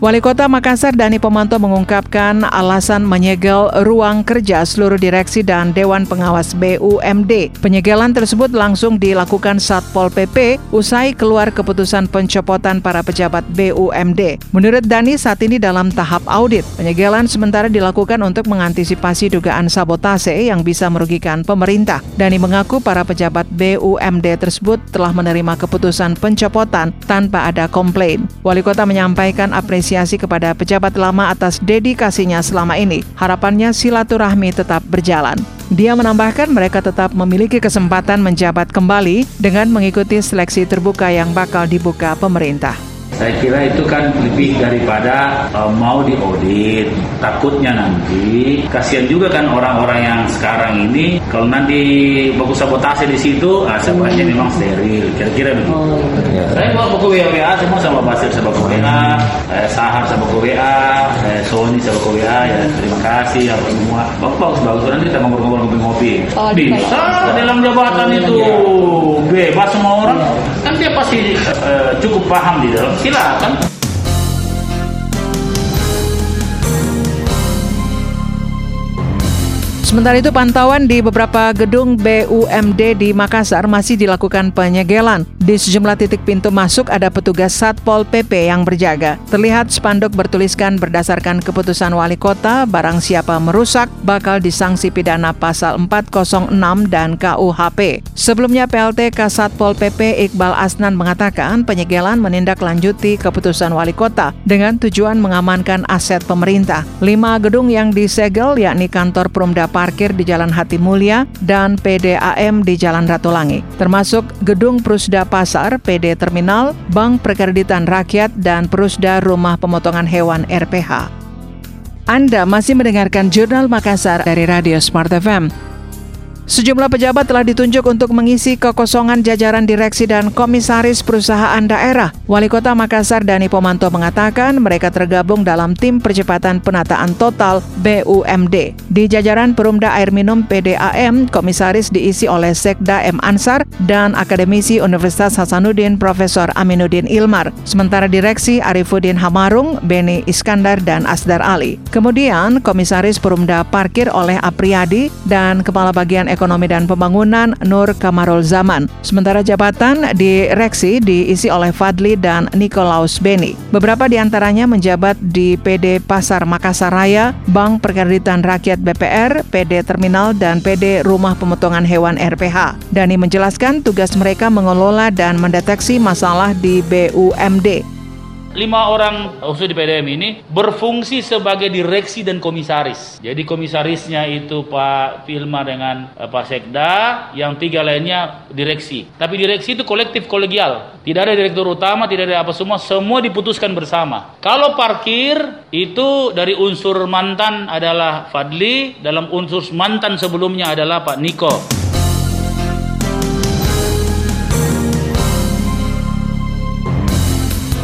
Wali Kota Makassar Dani Pomanto mengungkapkan alasan menyegel ruang kerja seluruh direksi dan Dewan Pengawas BUMD. Penyegelan tersebut langsung dilakukan Satpol PP usai keluar keputusan pencopotan para pejabat BUMD. Menurut Dani saat ini dalam tahap audit. Penyegelan sementara dilakukan untuk mengantisipasi dugaan sabotase yang bisa merugikan pemerintah. Dani mengaku para pejabat BUMD tersebut telah menerima keputusan pencopotan tanpa ada komplain. Wali kota menyampaikan apresiasi kepada pejabat lama atas dedikasinya selama ini. Harapannya silaturahmi tetap berjalan. Dia menambahkan mereka tetap memiliki kesempatan menjabat kembali dengan mengikuti seleksi terbuka yang bakal dibuka pemerintah. Saya kira itu kan lebih daripada uh, mau diaudit. Takutnya nanti kasihan juga kan orang-orang yang sekarang ini kalau nanti baku sabotase di situ, ah, sebenarnya memang steril. Kira-kira begitu. Oh, ya. Saya bawa buku WA semua sama Basir sama buku WA, eh, Sahar sama buku WA, eh, Sony sama buku WA. Ya terima kasih apa semua. Bagus bagus bagus. Nanti kita ngobrol-ngobrol ngopi-ngopi. Oh, Bisa dalam jabatan itu bebas semua orang. Kan dia pasti uh, cukup paham di dalam silakan Sementara itu pantauan di beberapa gedung BUMD di Makassar masih dilakukan penyegelan. Di sejumlah titik pintu masuk ada petugas Satpol PP yang berjaga. Terlihat spanduk bertuliskan berdasarkan keputusan wali kota, barang siapa merusak bakal disanksi pidana pasal 406 dan KUHP. Sebelumnya PLT Kasatpol PP Iqbal Asnan mengatakan penyegelan menindaklanjuti keputusan wali kota dengan tujuan mengamankan aset pemerintah. Lima gedung yang disegel yakni kantor Perumda parkir di Jalan Hati Mulia dan PDAM di Jalan Ratulangi, termasuk Gedung Prusda Pasar, PD Terminal, Bank Perkreditan Rakyat, dan Prusda Rumah Pemotongan Hewan RPH. Anda masih mendengarkan Jurnal Makassar dari Radio Smart FM. Sejumlah pejabat telah ditunjuk untuk mengisi kekosongan jajaran direksi dan komisaris perusahaan daerah. Wali Kota Makassar Dani Pomanto mengatakan mereka tergabung dalam tim percepatan penataan total BUMD. Di jajaran Perumda Air Minum PDAM, komisaris diisi oleh Sekda M. Ansar dan akademisi Universitas Hasanuddin Profesor Aminuddin Ilmar. Sementara direksi Arifuddin Hamarung, Beni Iskandar, dan Asdar Ali. Kemudian, komisaris Perumda Parkir oleh Apriyadi dan Kepala Bagian Ekonomi Ekonomi dan Pembangunan Nur Kamarul Zaman. Sementara jabatan direksi diisi oleh Fadli dan Nikolaus Beni. Beberapa di antaranya menjabat di PD Pasar Makassar Raya, Bank Perkreditan Rakyat BPR, PD Terminal, dan PD Rumah Pemotongan Hewan RPH. Dani menjelaskan tugas mereka mengelola dan mendeteksi masalah di BUMD lima orang khusus di PDM ini berfungsi sebagai direksi dan komisaris. Jadi komisarisnya itu Pak Filma dengan uh, Pak Sekda, yang tiga lainnya direksi. Tapi direksi itu kolektif kolegial. Tidak ada direktur utama, tidak ada apa semua, semua diputuskan bersama. Kalau parkir itu dari unsur mantan adalah Fadli, dalam unsur mantan sebelumnya adalah Pak Niko.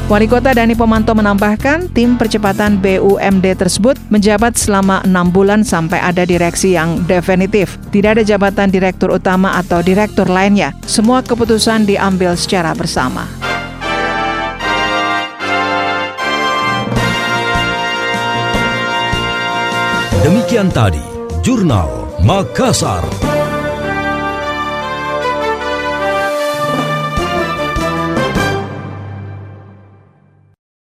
Wali Kota Dani Pomanto menambahkan tim percepatan BUMD tersebut menjabat selama enam bulan sampai ada direksi yang definitif. Tidak ada jabatan direktur utama atau direktur lainnya. Semua keputusan diambil secara bersama. Demikian tadi, Jurnal Makassar.